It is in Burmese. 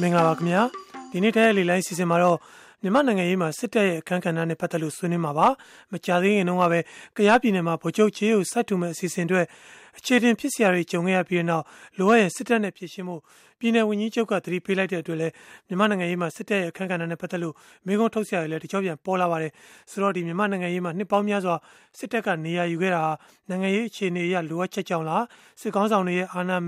မင်္ဂလာပါခင်ဗျာဒီနေ့တည်းလေလိုင်းစီစဉ်မှာတော့မြန်မာနိုင်ငံရေးမှာစစ်တပ်ရဲ့အခမ်းကဏ္ဍနဲ့ပတ်သက်လို့ဆွေးနွေးမှာပါမကြသေးခင်တုန်းကပဲကြားပြည်နယ်မှာဗိုလ်ချုပ်ချေးကိုစတ်တူမဲ့အစီအစဉ်တွေအခြေတင်ဖြစ်စရာတွေကြုံခဲ့ရပြီးတဲ့နောက်လိုအပ်ရင်စစ်တပ်နဲ့ဖြစ်ရှင်းမှုပြည်내ဝန်ကြီးချုပ်ကသတိပေးလိုက်တဲ့အတွက်လည်းမြန်မာနိုင်ငံရေးမှာစစ်တပ်ရဲ့အခမ်းကဏ္ဍနဲ့ပတ်သက်လို့မိကုံးထုတ်စရာတွေလည်းတကြောပြန်ပေါ်လာပါတယ်ဆိုတော့ဒီမြန်မာနိုင်ငံရေးမှာနှစ်ပေါင်းများစွာစစ်တပ်ကနေရာယူခဲ့တာနိုင်ငံရေးအခြေအနေအရလိုအပ်ချက်ကြောင့်လားစစ်ကောင်းဆောင်တွေရဲ့အာဏာ